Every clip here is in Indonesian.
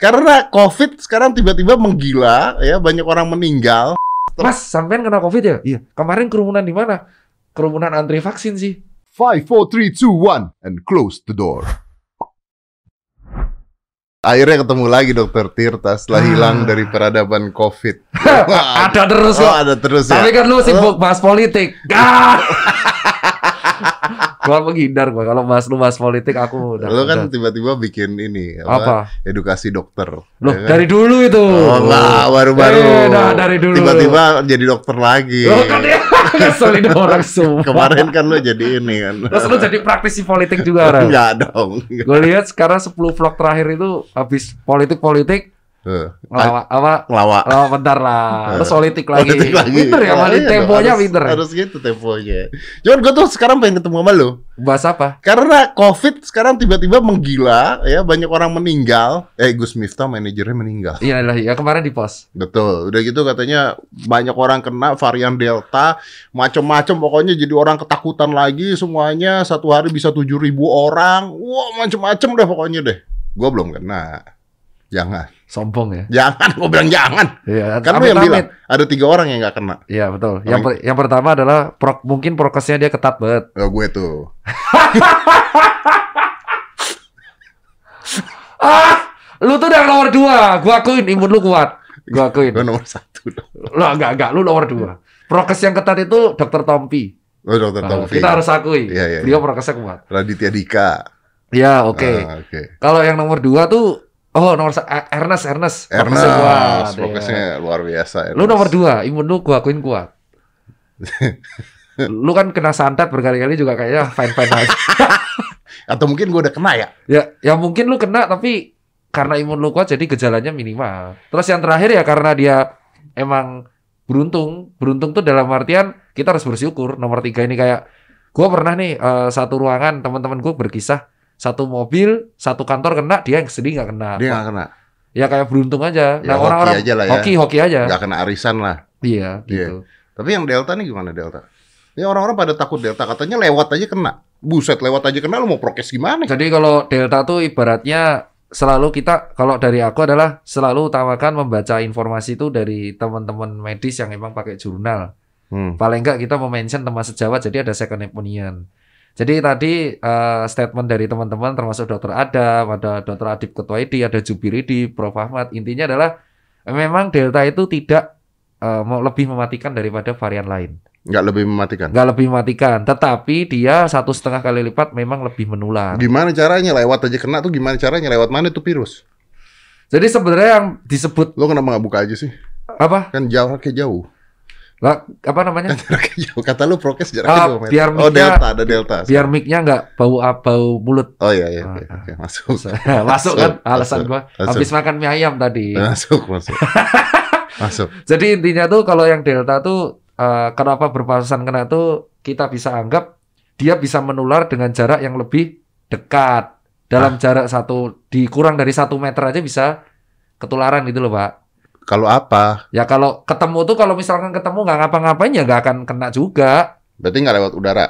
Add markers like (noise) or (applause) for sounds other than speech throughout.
Karena COVID sekarang tiba-tiba menggila, ya banyak orang meninggal. Mas, sampean kena COVID ya? Iya. Kemarin kerumunan di mana? Kerumunan antri vaksin sih. Five, four, three, two, one, and close the door. Akhirnya ketemu lagi Dokter Tirta setelah Ah. hilang dari peradaban COVID. (laughs) ada terus Oh, kok. ada terus ya. Tapi kan lu sibuk bahas politik. Ah! (laughs) gua menghindar gua kalau bahas lu bahas politik aku udah. Lu kan tiba-tiba bikin ini apa? Edukasi dokter. Loh, ya kan? dari dulu itu. Oh enggak, baru-baru. Eh, dah, dari dulu. Tiba-tiba jadi dokter lagi. Loh, kan ya ngeselin (laughs) orang semua. Kemarin kan lu jadi ini kan. Terus lu jadi praktisi politik juga, Ran. Enggak dong. Gue lihat sekarang 10 vlog terakhir itu habis politik-politik Ngelawak apa Ngelawak. Oh, bentar lah. Terus politik lagi. Politik lagi. Pinter ya, Iya, Mali. iya Temponya harus- pinter. Harus gitu temponya. Cuman gue tuh sekarang pengen ketemu sama lu. Bahas apa? Karena COVID sekarang tiba-tiba menggila, ya banyak orang meninggal. Eh, Gus Miftah manajernya meninggal. Iya lah, ya kemarin di pos. Betul. Udah gitu katanya banyak orang kena varian Delta, macem-macem pokoknya jadi orang ketakutan lagi semuanya. Satu hari bisa 7000 orang. Wah, macem-macem deh pokoknya deh. Gua belum kena. Jangan. Sombong ya. Jangan, gua bilang jangan. Iya, Kan lu yang amit. bilang ada tiga orang yang nggak kena. Iya, betul. Yang per- yang pertama adalah pro- mungkin prokesnya dia ketat banget. Oh, gue tuh. (laughs) Ah, lu tuh udah nomor dua. Gua akuin imun lu kuat. Gua akuin. Gue nomor satu. Lo enggak enggak, lu nomor dua. Prokes yang ketat itu Dokter Tompi. Oh, dokter Nah, Taufik. kita harus akui. Iya, iya, Beliau prokesnya kuat. Raditya Dika. Ya, oke. Ah, Oke. Kalau yang nomor dua tuh, oh nomor eh, Ernest, Ernest. Prokesnya kuat, Ernest, ya. luar biasa. Lu Ernest. nomor dua, imun lu gua akuin kuat. (laughs) lu kan kena santet berkali-kali juga kayaknya fine-fine aja. (laughs) Atau mungkin gue udah kena ya? ya, ya mungkin lu kena tapi karena imun lu kuat jadi gejalanya minimal. Terus yang terakhir ya karena dia emang beruntung. Beruntung tuh dalam artian kita harus bersyukur. Nomor tiga ini kayak gua pernah nih eh, satu ruangan teman-teman gua berkisah satu mobil satu kantor kena dia yang sedih nggak kena. Dia nggak kena. Ya kayak beruntung aja. Ya, nah hoki orang-orang aja lah ya. hoki hoki aja. Nggak kena arisan lah. Iya Iya. gitu. Tapi yang Delta nih gimana Delta? Ya orang-orang pada takut Delta. Katanya lewat aja kena. Buset, lewat aja kena lu mau prokes gimana? Jadi kalau delta tuh ibaratnya selalu kita kalau dari aku adalah selalu utamakan membaca informasi itu dari teman-teman medis yang emang pakai jurnal. Hmm. Paling enggak kita mention teman sejawat jadi ada second opinion. Jadi tadi eh, statement dari teman-teman termasuk dokter Adam, ada dokter Adib Ketwaidi, ada Jubiridi, Prof Ahmad. Intinya adalah eh, memang delta itu tidak mau lebih mematikan daripada varian lain. Nggak lebih mematikan. Nggak lebih mematikan, tetapi dia satu setengah kali lipat memang lebih menular. Gimana caranya lewat aja kena tuh gimana caranya? Lewat mana tuh virus? Jadi sebenarnya yang disebut Lo kenapa nggak buka aja sih? apa? Kan jauh kayak jauh. Lah, apa namanya? Jauh. Kata lu prokes jaraknya Ah, biar oh delta ada delta. Biar mic-nya nggak bau bau mulut. Oh iya iya. Oke, Ah, oke, masuk. (laughs) masuk kan alasan masuk, gua. masuk. Habis makan mie ayam tadi. (laughs) Masuk masuk. (laughs) masuk. Jadi intinya tuh kalau yang delta tuh eh, kenapa berpapasan kena tuh kita bisa anggap dia bisa menular dengan jarak yang lebih dekat. Dalam jarak satu dikurang dari satu meter aja bisa ketularan gitu loh pak. Kalau apa? Ya kalau ketemu tuh kalau misalkan ketemu nggak ngapa-ngapain ya nggak akan kena juga. Berarti nggak lewat udara.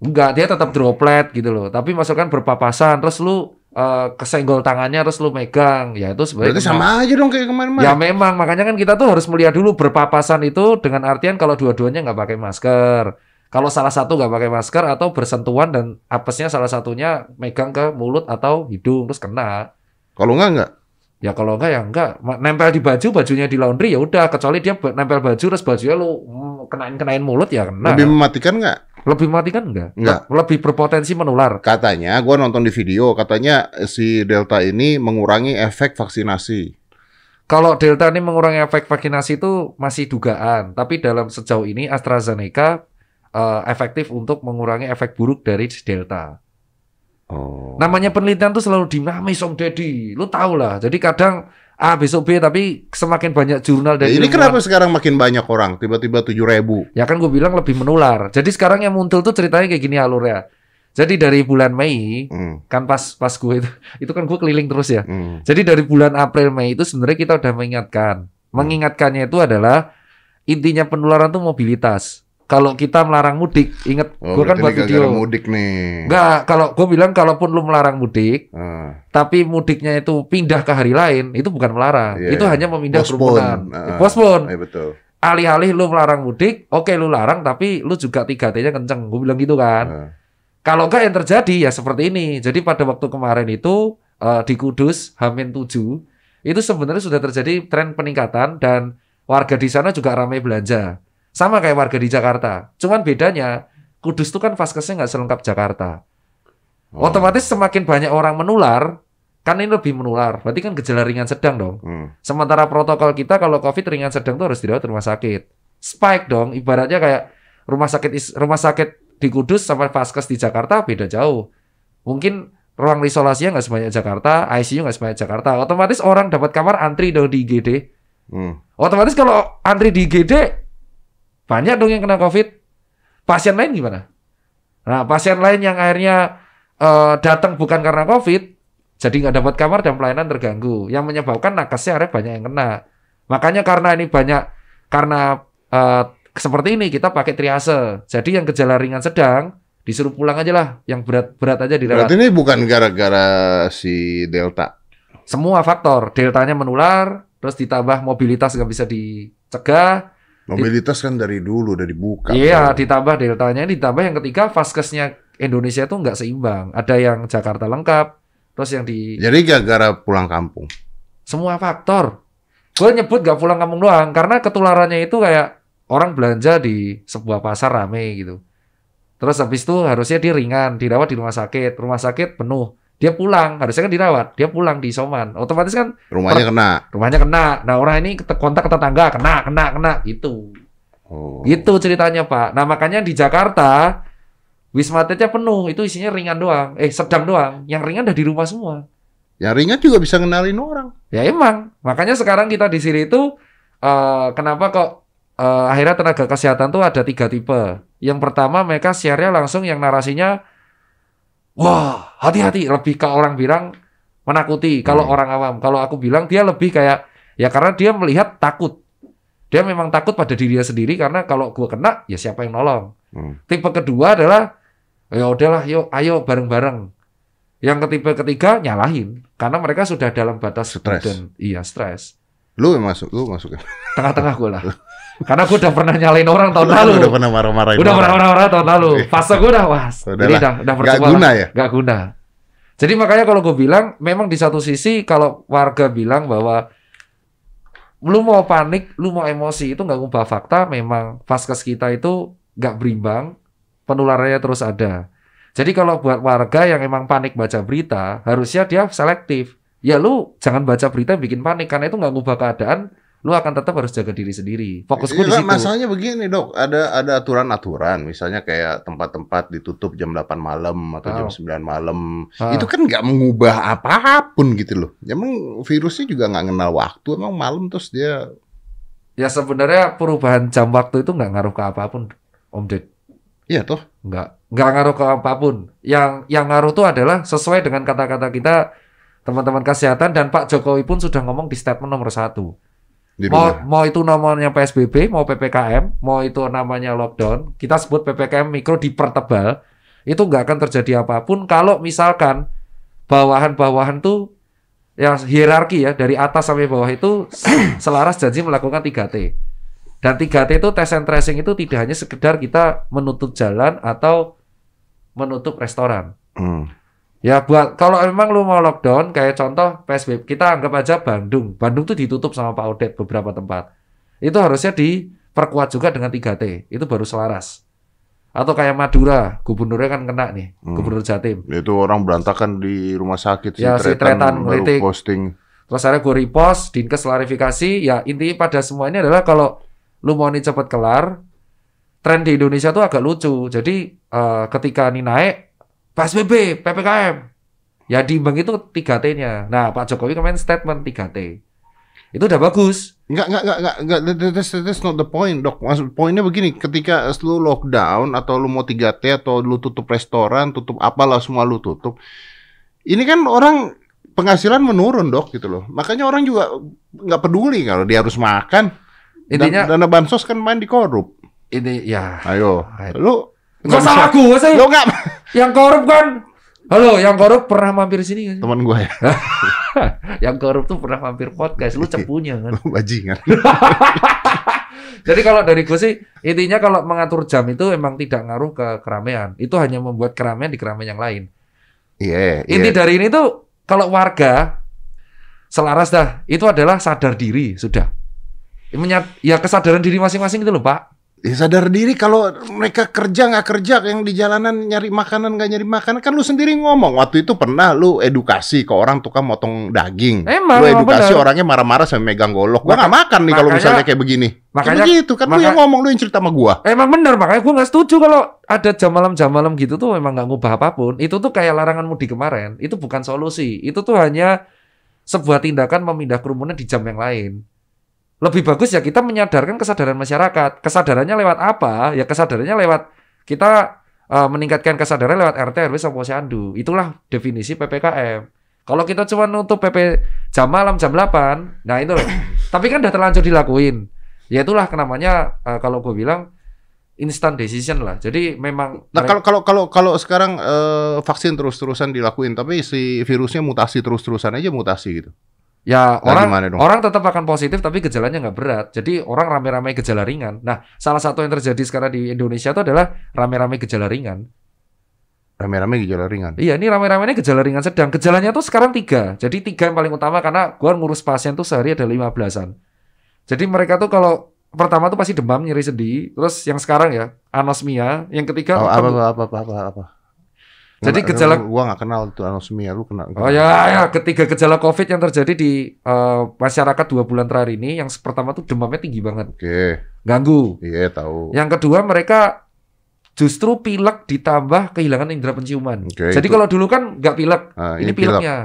Enggak, dia tetap droplet gitu loh. Tapi masukkan berpapasan, terus lu eh, kesenggol tangannya, terus lu megang. Ya itu sebenarnya Berarti sama aja dong kayak Ya kemarin-kemarin. memang, makanya kan kita tuh harus melihat dulu berpapasan itu dengan artian kalau dua-duanya nggak pakai masker. Kalau salah satu nggak pakai masker atau bersentuhan dan apesnya salah satunya megang ke mulut atau hidung terus kena. Kalau nggak nggak. Ya kalau enggak ya enggak. Nempel di baju, bajunya di laundry ya udah. Kecuali dia nempel baju terus bajunya lu mm, kenain-kenain mulut ya kena. Lebih mematikan nggak? Lebih mati kan enggak? Enggak. Le- Lebih berpotensi menular. Katanya, gua nonton di video, katanya si Delta ini mengurangi efek vaksinasi. Kalau Delta ini mengurangi efek vaksinasi itu masih dugaan, tapi dalam sejauh ini AstraZeneca eh, efektif untuk mengurangi efek buruk dari Delta. Oh. Namanya penelitian tuh selalu dinamis Om Deddy, lu tau lah. Jadi kadang A besok B, tapi semakin banyak jurnal Ya, dari ini ilmuwan- kenapa sekarang makin banyak orang? Tiba-tiba tujuh ribu. Ya kan gue bilang lebih menular. Jadi sekarang yang muncul tuh ceritanya kayak gini alurnya. Jadi dari bulan Mei, Hmm, kan pas pas gue itu, (laughs) itu kan gue keliling terus ya. hmm. Jadi dari bulan April Mei itu sebenarnya kita udah mengingatkan. Mengingatkannya itu adalah intinya penularan tuh mobilitas. Kalau kita melarang mudik, inget Oh, gue kan buat video. mudik nih. Enggak, kalau gue bilang kalaupun lu melarang mudik, Ah, tapi mudiknya itu pindah ke hari lain, itu bukan melarang. Iya, itu iya. hanya memindah kerumunan. Ah, Postpone. iya betul. Alih-alih lu melarang mudik, oke lu larang, tapi lu juga 3T-nya kenceng. Gue bilang gitu kan. Ah. Kalau enggak yang terjadi ya seperti ini. Jadi pada waktu kemarin itu eh, di Kudus Hamin 7 itu sebenarnya sudah terjadi tren peningkatan dan warga di sana juga ramai belanja. Sama kayak warga di Jakarta. Cuman bedanya Kudus itu kan vaskesnya nggak selengkap Jakarta. Oh. Otomatis semakin banyak orang menular, kan ini lebih menular. Berarti kan gejala ringan sedang dong. Hmm. Sementara protokol kita kalau COVID ringan sedang tuh harus dirawat di rumah sakit. Spike dong, ibaratnya kayak rumah sakit rumah sakit di Kudus sama vaskes di Jakarta beda jauh. Mungkin ruang isolasinya nggak sebanyak Jakarta, ICU nggak sebanyak Jakarta. Otomatis orang dapat kamar antri dong di IGD. Hmm. Otomatis kalau antri di IGD banyak dong yang kena COVID. Pasien lain gimana? Nah, pasien lain yang akhirnya eh, datang bukan karena COVID, jadi nggak dapat kamar dan pelayanan terganggu. Yang menyebabkan nakesnya akhirnya banyak yang kena. Makanya karena ini banyak karena eh, seperti ini kita pakai triase. Jadi yang gejala ringan sedang disuruh pulang aja lah, yang berat-berat aja dirawat. Berarti ini bukan gara-gara si Delta. Semua faktor, deltanya menular, terus ditambah mobilitas nggak bisa dicegah, Mobilitas kan dari dulu udah dibuka. Iya, bro. ditambah deltanya, ditambah yang ketiga vaskesnya Indonesia itu nggak seimbang. Ada yang Jakarta lengkap, terus yang di Jadi gara-gara pulang kampung. semua faktor. Gue nyebut gak pulang kampung doang, karena ketularannya itu kayak orang belanja di sebuah pasar rame gitu. Terus habis itu harusnya dia ringan, dirawat di rumah sakit, rumah sakit penuh. Dia pulang, harusnya kan dirawat, dia pulang di isoman. Otomatis kan Rumahnya kena. rumahnya kena. Nah orang ini kontak ke tetangga, kena, kena, kena, gitu. Oh. Gitu ceritanya Pak. Nah makanya di Jakarta Wisma Atletnya penuh, itu isinya ringan doang, eh sedang doang. Yang ringan udah di rumah semua. Yang ringan juga bisa ngenalin orang. Ya emang, makanya sekarang kita di sini itu eh, kenapa kok eh, akhirnya tenaga kesehatan tuh ada tiga tipe. Yang pertama mereka share-nya langsung yang narasinya, wah hati-hati, lebih ke orang bilang menakuti. Kalau Hmm. orang awam, kalau aku bilang dia lebih kayak ya karena dia melihat takut. Dia memang takut pada dirinya sendiri karena kalau gua kena ya siapa yang nolong. Hmm. Tipe kedua adalah ya udahlah yuk ayo bareng-bareng. Yang ketipe ketiga nyalahin karena mereka sudah dalam batas Stres. dan iya stres. Lu yang masuk, lu masuk. Tengah-tengah gue lah. (laughs) karena gue udah pernah nyalain orang tahun lalu. Udah pernah marah-marahin Udah pernah marah-marah tahun lalu. Fase gue udah Ini lah. udah udah Gak guna ya? Gak guna. Jadi makanya kalau gue bilang memang di satu sisi kalau warga bilang bahwa lu mau panik, lu mau emosi itu nggak ngubah fakta. Memang vaskes kita itu nggak berimbang, penularannya terus ada. Jadi kalau buat warga yang emang panik baca berita, harusnya dia selektif. Ya lu jangan baca berita yang bikin panik karena itu nggak ngubah keadaan. Lu akan tetap harus jaga diri sendiri. Fokus gue di Iya, situ. Masalahnya begini dok, ada ada aturan-aturan, misalnya kayak tempat-tempat ditutup jam 8 malam atau jam Ah. 9 malam, Ah. itu kan nggak mengubah apa pun gitu loh. Emang virusnya juga nggak kenal waktu, emang malam terus dia Ya sebenarnya perubahan jam waktu itu nggak ngaruh ke apa pun, Om Ded. Iya toh. Nggak, nggak ngaruh ke apa pun. Yang yang ngaruh itu adalah sesuai dengan kata-kata kita teman-teman kesehatan dan Pak Jokowi pun sudah ngomong di statement nomor satu. Di Mau rumah. mau itu namanya PSBB, mau PPKM, mau itu namanya lockdown, kita sebut PPKM mikro dipertebal, itu nggak akan terjadi apa pun kalau misalkan bawahan-bawahan tuh yang hierarki ya dari atas sampai bawah itu (coughs) selaras janji melakukan 3T. Dan 3T itu tes and tracing itu tidak hanya sekedar kita menutup jalan atau menutup restoran. Hmm. Ya buat kalau memang lu mau lockdown kayak contoh PSBB kita anggap aja Bandung. Bandung tuh ditutup sama Pak Odet beberapa tempat. Itu harusnya diperkuat juga dengan 3T. Itu baru selaras. Atau kayak Madura, gubernurnya kan kena nih, Hmm. gubernur Jatim. Itu orang berantakan di rumah sakit Ya, si Tretan baru posting. Terus akhirnya gue repost, Dinkes klarifikasi, ya intinya pada semua ini adalah kalau lu mau ini cepat kelar, tren di Indonesia tuh agak lucu. Jadi eh, ketika ini naik, PSBB, PPKM, ya diimbang itu 3T-nya. Nah Pak Jokowi kemarin statement 3T. Itu udah bagus. Enggak, enggak, enggak, enggak, enggak, that- that's, that's not the point, dok. Maksud poinnya begini, ketika lu lockdown atau lu mau 3T atau lu tutup restoran, tutup apalah semua lu tutup. Ini kan orang penghasilan menurun, dok, gitu loh. Makanya orang juga nggak peduli kalau dia harus makan. Intinya Dan, dana bansos kan main di korup. ini ya Ayo. Lu Gak salah gue sih. Lu enggak Yang korup kan. Halo, yang korup pernah mampir sini kan? teman gue ya. (laughs) yang korup tuh pernah mampir podcast. Lu cepunya kan. Lu bajingan. (laughs) Jadi kalau dari gue sih intinya kalau mengatur jam itu emang tidak ngaruh ke keramaian. Itu hanya membuat keramaian di keramaian yang lain. Iya, Inti iya. dari ini tuh kalau warga selaras dah, itu adalah sadar diri sudah. Ya kesadaran diri masing-masing itu loh Pak. Ya sadar diri kalau mereka kerja nggak kerja yang di jalanan nyari makanan nggak nyari makanan kan lu sendiri ngomong waktu itu pernah lu edukasi ke orang tukang motong daging. Emang, lu emang edukasi orangnya marah-marah sampai megang golok. Gua nggak makan nih kalau misalnya kayak begini. Kayak makanya- begitu kan lu yang ngomong lu yang cerita sama gua. Emang bener makanya gue nggak setuju kalau ada jam malam jam malam gitu tuh memang nggak ngubah apa pun. Itu tuh kayak larangan mudik kemarin. Itu bukan solusi. Itu tuh hanya sebuah tindakan memindah kerumunan di jam yang lain. Lebih bagus ya kita menyadarkan kesadaran masyarakat. Kesadarannya lewat apa? Ya kesadarannya lewat kita eh, meningkatkan kesadaran lewat RT RW sama posyandu. Itulah definisi PPKM. Kalau kita cuma nutup PP jam malam jam 8, nah itu loh. Tapi kan udah terlanjur dilakuin. Ya itulah namanya eh, kalau gue bilang instant decision lah. Jadi memang Nah kalau kalau kalau kalau sekarang eh, vaksin terus-terusan dilakuin tapi si virusnya mutasi terus-terusan aja mutasi gitu. Ya Nah, orang orang tetap akan positif tapi gejalanya nggak berat. Jadi orang rame-rame gejala ringan. Nah, salah satu yang terjadi sekarang di Indonesia itu adalah rame-rame gejala ringan. Rame-rame gejala ringan. Iya, ini rame-ramenya gejala ringan sedang. Gejalanya tuh sekarang tiga. Jadi tiga yang paling utama karena gua ngurus pasien tuh sehari ada 15-an. Jadi mereka tuh kalau pertama tuh pasti demam, nyeri sendi. Terus yang sekarang ya anosmia. Yang ketiga Oh, apa, tem- apa apa apa apa. Jadi gejala- gua nggak kenal tuh anosmia lu kenal. Oh ya, ya, ketiga gejala COVID yang terjadi di eh, masyarakat dua bulan terakhir ini, yang pertama tuh demamnya tinggi banget, Oke, ganggu. iya tahu. Yang kedua mereka justru pilek ditambah kehilangan indera penciuman. Oke, jadi itu- kalau dulu kan nggak pilek, Nah, ini pilek. pileknya.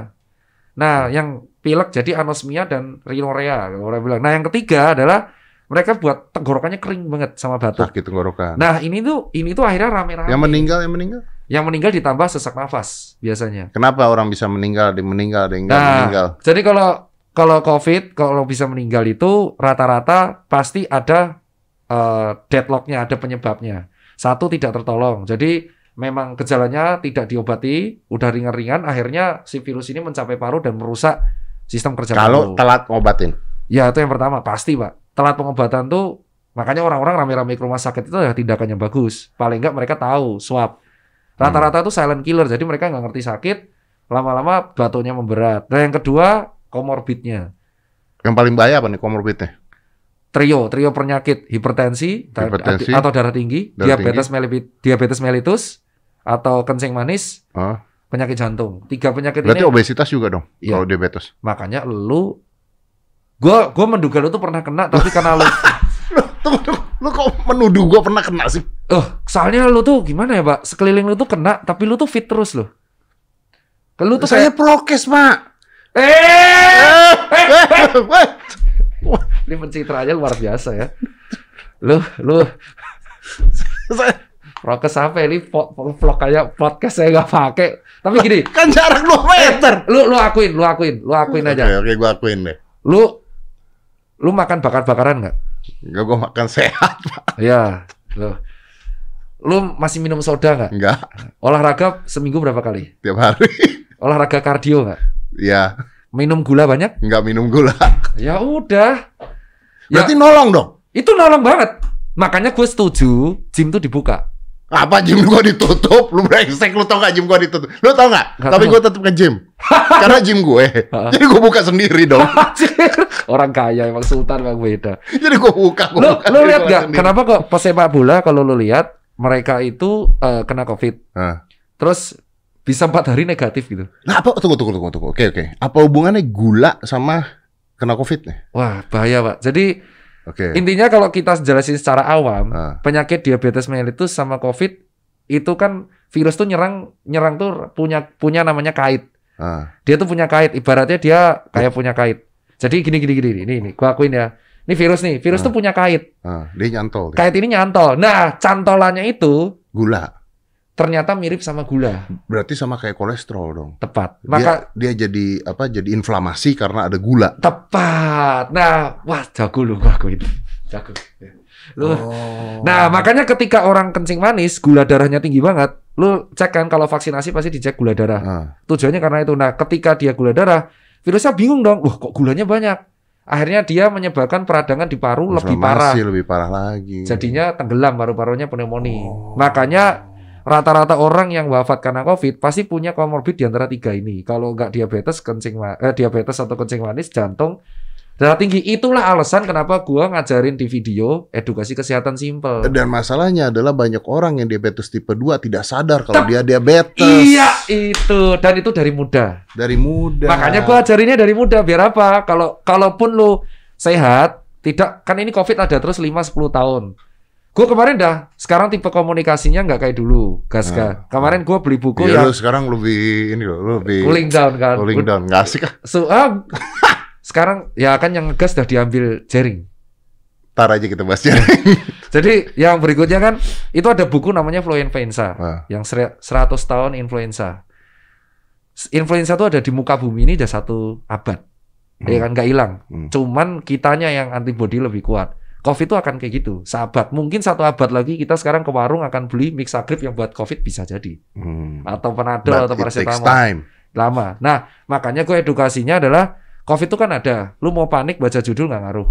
Nah, yang pilek jadi anosmia dan rhinorea, kalau orang bilang. Nah, yang ketiga adalah mereka buat tenggorokannya kering banget sama batuk. sakit tenggorokan. Nah, ini tuh ini tuh akhirnya rame-rame. yang meninggal yang meninggal. Yang meninggal ditambah sesak nafas biasanya. Kenapa orang bisa meninggal, yang meninggal, ada yang nggak Nah, meninggal? Jadi kalau kalau COVID kalau bisa meninggal itu rata-rata pasti ada eh, deadlocknya, ada penyebabnya. Satu tidak tertolong. Jadi memang gejalanya tidak diobati, udah ringan-ringan, akhirnya si virus ini mencapai paru dan merusak sistem kerja Kalau paru. telat ngobatin. Ya itu yang pertama pasti pak. Telat pengobatan tuh makanya orang-orang rame-rame ke rumah sakit itu ya tindakannya bagus. Paling enggak mereka tahu swab. Rata-rata tuh silent killer, jadi mereka nggak ngerti sakit. Lama-lama batuknya memberat. Dan yang kedua komorbidnya. Yang paling bahaya apa nih komorbidnya? Trio, trio penyakit hipertensi, Hipertensi, atau darah tinggi, darah diabetes mellitus, diabetes mellitus, atau kencing manis, Oh, penyakit jantung. Tiga penyakit berarti ini obesitas juga dong Iya. kalau diabetes. makanya lu gua gua menduga lu tuh pernah kena tapi karena lu (laughs) tunggu. Lu kok menuduh gua pernah kena sih? Oh, soalnya lu tuh gimana ya, Pak? Sekeliling lu tuh kena, tapi lu tuh fit terus loh. Lu tuh Saya kayak prokes, Pak. eh Eh, ini pencitraannya luar biasa ya. Lu lu Saya- prokes apa ini po- po- vlog kayak podcast saya nggak pakai. Tapi gini, kan jarak 2 meter. lu lu akuin, lu akuin, lu akuin Oke, aja. oke, gua akuin deh. Lu lu makan bakar-bakaran nggak? Enggak, gua makan sehat, Pak. Iya, lu. Lu masih minum soda nggak? Enggak, Olahraga seminggu berapa kali? tiap hari. (laughs) Olahraga kardio nggak? Iya, Minum gula banyak? enggak minum gula. (laughs) Ya udah. Ya, Berarti nolong dong. Itu nolong banget. Makanya gue setuju gym tuh dibuka. Apa gym gua ditutup? Lu brengsek, lu tau gak gym gua ditutup? Lu tau gak? Nggak Tapi tahu. gua tetap ke gym. (laughs) Karena gym gue. Heeh. Jadi gua buka sendiri dong. (laughs) Orang kaya emang sultan emang beda. Jadi gua buka, gua Lu buka lu lihat gak? sendiri. Kenapa kok pesepak bola kalau lu lihat mereka itu eh, kena covid, Hah. terus bisa empat hari negatif gitu. Nah, apa? Tunggu, tunggu, tunggu, tunggu. Oke, oke. Apa hubungannya gula sama kena covid nih? Wah bahaya pak. Jadi Oke. intinya kalau kita jelasin secara awam, Ah. penyakit diabetes mellitus sama covid itu kan virus tuh nyerang nyerang tuh punya punya namanya kait. Ah. dia tuh punya kait ibaratnya dia kayak punya kait jadi gini gini gini ini ini gua akuin ya ini virus nih virus Ah. tuh punya kait Ah, dia nyantol. dia. kait ini nyantol nah cantolannya itu Gula. Ternyata mirip sama gula Berarti sama kayak kolesterol dong. tepat Dia, maka dia jadi apa? Jadi inflamasi karena ada gula. tepat nah wah jago lu gua akuin Jago. Lu Oh. Nah, makanya ketika orang kencing manis, gula darahnya tinggi banget, lu cek kan kalau vaksinasi pasti dicek gula darah. Ah. Tujuannya karena itu. Nah, ketika dia gula darah, virusnya bingung dong. Wah, kok gulanya banyak? Akhirnya dia menyebabkan peradangan di paru lebih parah. Lebih parah lagi. Jadinya tenggelam paru-parunya pneumonia. Oh. Makanya rata-rata orang yang wafat karena COVID pasti punya komorbid di antara tiga ini. Kalau nggak diabetes, kencing eh, diabetes atau kencing manis, jantung, darah tinggi. Itulah alasan kenapa gua ngajarin di video edukasi kesehatan simpel. Dan masalahnya adalah banyak orang yang diabetes tipe 2 tidak sadar kalau Tep. dia diabetes Iya itu dan itu dari muda. dari muda. Makanya gua ajarinnya dari muda biar apa? Kalau kalaupun lu sehat, tidak kan ini Covid ada terus 5 10 tahun. Gue kemarin dah sekarang tipe komunikasinya nggak kayak dulu, gas Nah. Kemarin gua beli buku Iya, yang lu sekarang lebih ini loh, lebih cooling down kan. cooling down. Nggak asik ah. So, ah, sekarang ya kan yang ngegas udah diambil jaring. Ntar aja kita bahas ya. (laughs) Jadi yang berikutnya kan itu ada buku namanya Flu Influenza Ah. yang ser- 100 tahun influenza. Influenza itu ada di muka bumi ini udah satu abad. Ya kan nggak hilang. Hmm. Cuman kitanya yang antibody lebih kuat. Covid itu akan kayak gitu, sahabat. Mungkin satu abad lagi kita sekarang ke warung akan beli Mixagrip yang buat Covid bisa jadi. Hmm. Atau Panadol But atau paracetamol. Lama. Nah, makanya gue edukasinya adalah COVID itu kan ada. Lu mau panik baca judul nggak ngaruh.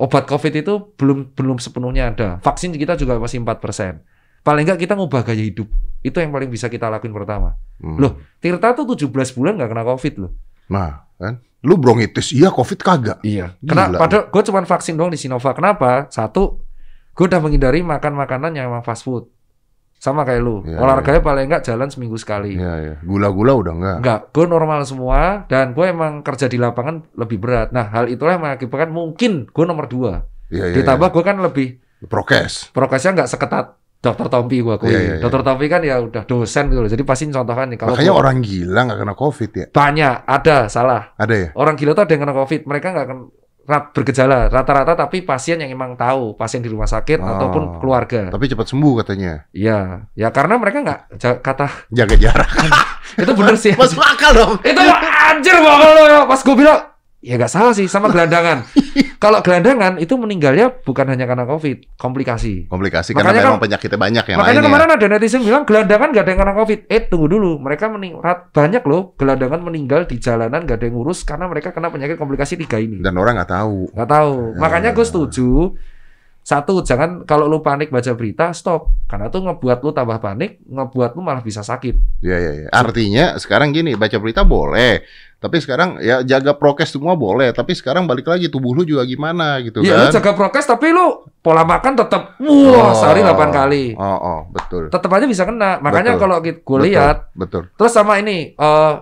Obat COVID itu belum belum sepenuhnya ada. Vaksin kita juga masih 4%. Paling nggak kita ngubah gaya hidup. Itu yang paling bisa kita lakuin pertama. Hmm. Loh, Tirta tuh 17 bulan nggak kena COVID loh. Nah, kan? Lu bronkitis, iya COVID kagak. Iya. Karena padahal gue cuma vaksin doang di Sinovac. Kenapa? Satu, gue udah menghindari makan makanan yang emang fast food. Sama kayak lu. Iya, Olahraganya paling nggak jalan seminggu sekali. Iya, iya. Gula-gula udah enggak. Enggak, gue normal semua dan gue emang kerja di lapangan lebih berat. Nah, hal itulah yang mengakibatkan mungkin gue nomor dua. Iya, iya. Ditambah gue kan lebih prokes. prokesnya nggak seketat dokter Tompi gue akui. Iya, iya, iya. Dokter Tompi kan ya udah dosen gitu loh. Jadi pasti contohkan nih kalau Makanya gua- orang gila nggak kena COVID ya. banyak ada salah. Ada ya? Orang gila tuh ada yang kena COVID, mereka nggak akan rat- bergejala rata-rata tapi pasien yang emang tahu pasien di rumah sakit Oh. ataupun keluarga Tapi cepat sembuh katanya. iya ya karena mereka nggak ja- kata Jaga jarak. (laughs) itu bener sih (laughs) Masuk akal dong. itu anjir bakal lo ya pas gue bilang ya nggak salah sih sama gelandangan (laughs) kalau gelandangan itu meninggalnya bukan hanya karena covid komplikasi Komplikasi Makanya karena kan- memang penyakitnya banyak yang makanya lainnya. kemarin ada netizen bilang gelandangan nggak ada yang kena covid eh tunggu dulu mereka mening rat- banyak loh gelandangan meninggal di jalanan nggak ada yang ngurus karena mereka kena penyakit komplikasi tiga ini Dan orang nggak tahu. nggak tahu Ya. makanya gue setuju satu jangan kalau lu panik baca berita stop karena tuh ngebuat lu tambah panik ngebuat lu malah bisa sakit Iya, iya, iya. Artinya sekarang gini, baca berita boleh. Tapi sekarang ya jaga prokes semua boleh. Tapi sekarang balik lagi tubuh lu juga gimana gitu Iya, lu kan. jaga prokes tapi lu pola makan tetap wah Oh. sehari 8 kali. Oh, oh, betul. Tetap aja bisa kena. Makanya Betul. kalau gue Betul, lihat betul. terus sama ini eh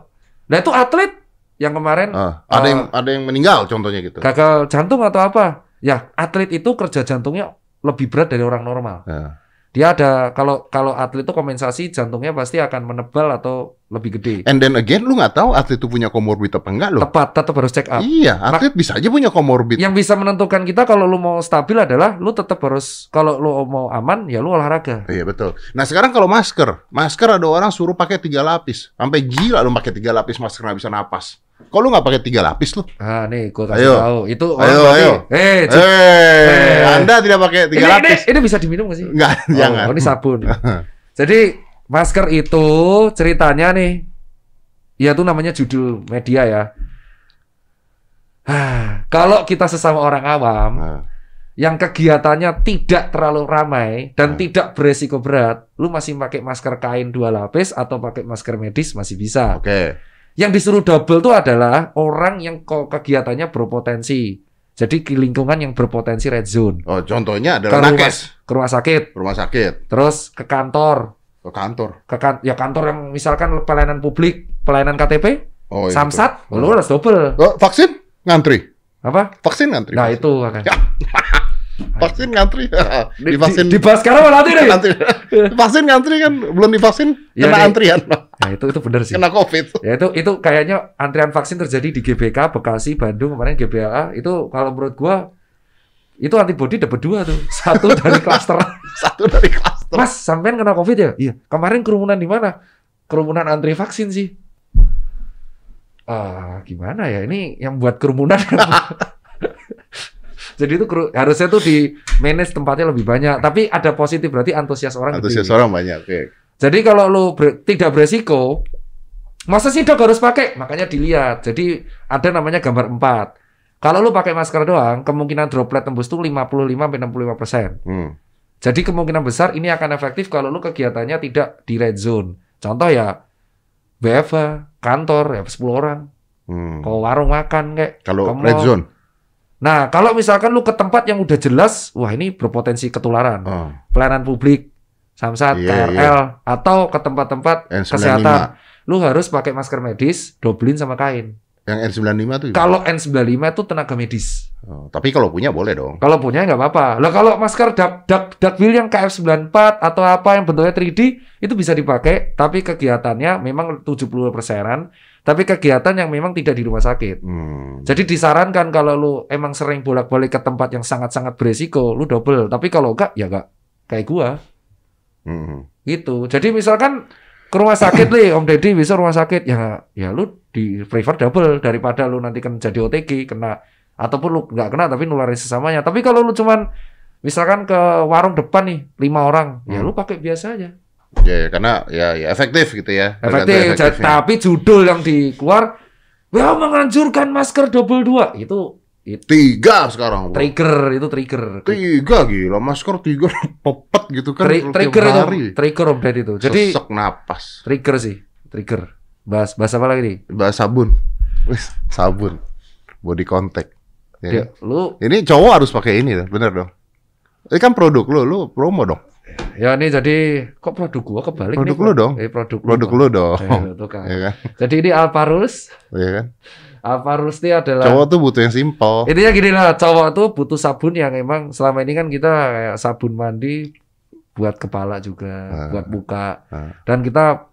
nah itu atlet yang kemarin Ah, ada Eh, yang ada yang meninggal contohnya gitu. gagal jantung atau apa? Ya, atlet itu kerja jantungnya lebih berat dari orang normal. Ya. Dia ada kalau kalau atlet itu kompensasi jantungnya pasti akan menebal atau lebih gede. And then again, lu nggak tahu atlet itu punya komorbid apa enggak loh. Tepat, tetap harus check up. Iya, atlet bisa aja punya komorbid. Yang bisa menentukan kita kalau lu mau stabil adalah lu tetap harus kalau lu mau aman ya lu olahraga. Iya betul. Nah sekarang kalau masker, masker ada orang suruh pakai tiga lapis, sampai gila lu pakai tiga lapis masker nggak bisa napas. Kalau lu nggak pakai tiga lapis lu? Ah, nih gua kasih Ayo. tahu. Itu Ayo, berarti- ayo. Eh, Eh, Cuk. Eh. Anda tidak pakai tiga ini, ini, lapis? ini bisa diminum gak sih? Enggak, jangan. Oh, ini sabun. (laughs) Jadi masker itu ceritanya nih, ya itu namanya judul media ya. Ah, kalau kita sesama orang awam Nah, yang kegiatannya tidak terlalu ramai dan Hmm. tidak beresiko berat, lu masih pakai masker kain dua lapis atau pakai masker medis masih bisa. Oke. Yang disuruh double itu adalah orang yang kegiatannya berpotensi. Jadi di lingkungan yang berpotensi red zone. Oh, contohnya Ke adalah rumah, nakes, ke rumah sakit, rumah sakit, terus ke kantor, ke kantor. ke kan ya kantor yang misalkan pelayanan publik, pelayanan KTP, Oh, iya, samsat, betul. lu harus double. Oh, vaksin ngantri. Apa? Vaksin ngantri. Nah, vaksin. itu akan. (laughs) Ya. Vaksin ngantri. Di, Divaksin. (laughs) di, dibahas sekarang malah nanti deh. (laughs) Ngantri. Vaksin ngantri kan belum divaksin Iya, kena nih. antrian, Ya itu itu benar sih. kena Covid. Ya itu itu kayaknya antrian vaksin terjadi di GBK, Bekasi, Bandung kemarin GBLA itu kalau menurut gua itu antibody dapat dua tuh. (laughs) Satu dari klaster. Satu dari klaster. Mas, sampean kena Covid ya? Iya. Kemarin kerumunan di mana? Kerumunan antri vaksin sih. Ah, gimana ya? Ini yang buat kerumunan. Jadi itu kru- harusnya tuh di manage tempatnya lebih banyak. Tapi ada positif berarti antusias orang Antusias gede. orang banyak. Oke. Jadi kalau lu ber- tidak beresiko, masa sih dok harus pakai? Makanya dilihat. Jadi ada namanya gambar 4. Kalau lu pakai masker doang, kemungkinan droplet tembus tuh 55 sampai 65 persen. Hmm. Jadi kemungkinan besar ini akan efektif kalau lu kegiatannya tidak di red zone. Contoh ya BFA, kantor ya 10 orang, Hmm. ke warung makan kayak. Kalau red zone. Nah, kalau misalkan lu ke tempat yang udah jelas, wah ini berpotensi ketularan. Oh. Pelayanan publik, Samsat, Iya, KRL, atau ke tempat-tempat N95. kesehatan. Lu harus pakai masker medis, dobelin sama kain. Yang N95 tuh. Kalau N95 itu tenaga medis. Oh, tapi kalau punya boleh dong. Kalau punya nggak apa-apa. Lah kalau masker dak dak dakbil yang KF94 atau apa yang bentuknya 3D itu bisa dipakai, tapi kegiatannya memang 70 persenan, tapi kegiatan yang memang tidak di rumah sakit. Hmm. Jadi disarankan kalau lu emang sering bolak-balik ke tempat yang sangat-sangat beresiko, lu double. Tapi kalau enggak, ya enggak. Kayak gua, Hmm. gitu. Jadi misalkan ke rumah sakit nih, Om Deddy bisa rumah sakit, ya ya lu di prefer double daripada lu nanti kan jadi OTG kena ataupun lu nggak kena tapi nularin sesamanya. Tapi kalau lu cuman misalkan ke warung depan nih lima orang, ya Hmm. lu pakai biasa aja. Ya, ya, karena ya, ya efektif gitu ya. Efektif. Tapi judul yang dikeluar, ya menganjurkan masker double dua itu itu Tiga sekarang. bro. trigger itu trigger. Tiga gila, masker tiga (laughs) popet gitu kan. Tri- trigger itu, hari. trigger Om itu. Jadi Sesek napas. trigger sih, trigger. Bahas bahas apa lagi nih? Bahas sabun. Wis, sabun. Body contact. Ya. Ya, lu Ini cowok harus pakai ini, bener dong. Ini kan produk lu, lu promo dong. ya ini jadi kok produk gua kebalik Produk nih, lu dong. Eh, produk Produk lu. lu dong. Eh, kan. (laughs) Ya kan? Jadi ini Alparus. Ya kan? Alparus ini adalah Cowok tuh butuh yang simpel. Intinya gini lah, cowok tuh butuh sabun yang emang selama ini kan kita kayak sabun mandi buat kepala juga, Ah. buat muka. Ah. Dan kita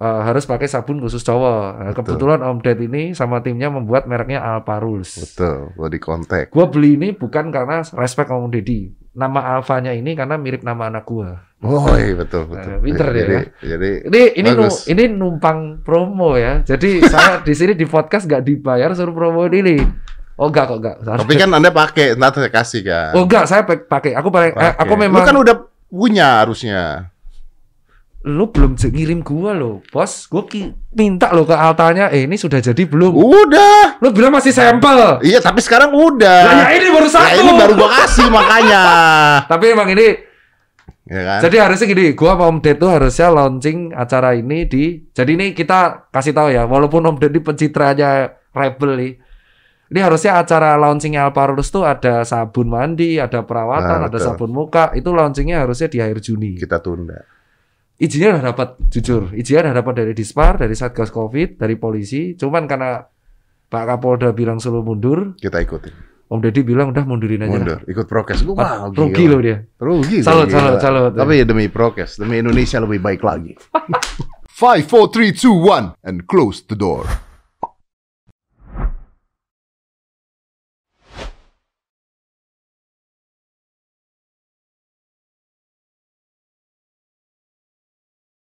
uh, harus pakai sabun khusus cowok. Nah, Betul. kebetulan Om Ded ini sama timnya membuat mereknya Alparus. Betul, body contact. Gua beli ini bukan karena respect sama Om Deddy. Nama alfanya ini karena mirip nama anak gua. Oh iya betul betul. Eh, pinter dia, jadi, ya. Jadi Ini ini nu, ini numpang promo ya. Jadi saya di sini di podcast nggak dibayar suruh promo ini. Oh enggak kok enggak. tapi kan anda pakai, nanti saya kasih kan. Oh enggak, saya pak- pakai. Aku pakai. eh, aku memang Lu kan udah punya harusnya. Lu belum ngirim gua loh, bos. Gua ki- minta lo ke altanya. Eh ini sudah jadi belum? Udah. Lu bilang masih sampel. Iya, tapi sekarang udah. Lah ya ini baru Ya, satu. ini baru gua kasih (laughs) makanya. Tapi emang ini Ya kan? Jadi harusnya gini, gua sama Om Ded tuh harusnya launching acara ini di Jadi ini kita kasih tahu ya, walaupun Om Ded ini pencitraannya rebel nih. Ini harusnya acara launchingnya Alparus tuh ada sabun mandi, ada perawatan, Nah, ada betul. sabun muka. Itu launchingnya harusnya di akhir Juni. Kita tunda. Izinnya udah dapat, jujur. Izinnya udah dapat dari Dispar, dari Satgas Covid, dari polisi. Cuman karena Pak Kapolda bilang suruh mundur, Kita ikutin. Om Deddy bilang udah mundurin aja. Mundur, ikut prokes. Gua Ah, wow, rugi loh dia. Rugi. Salut, gila. salut, salut. Tapi ya demi prokes, demi Indonesia lebih baik lagi. 5 4 3 2 1 and close the door.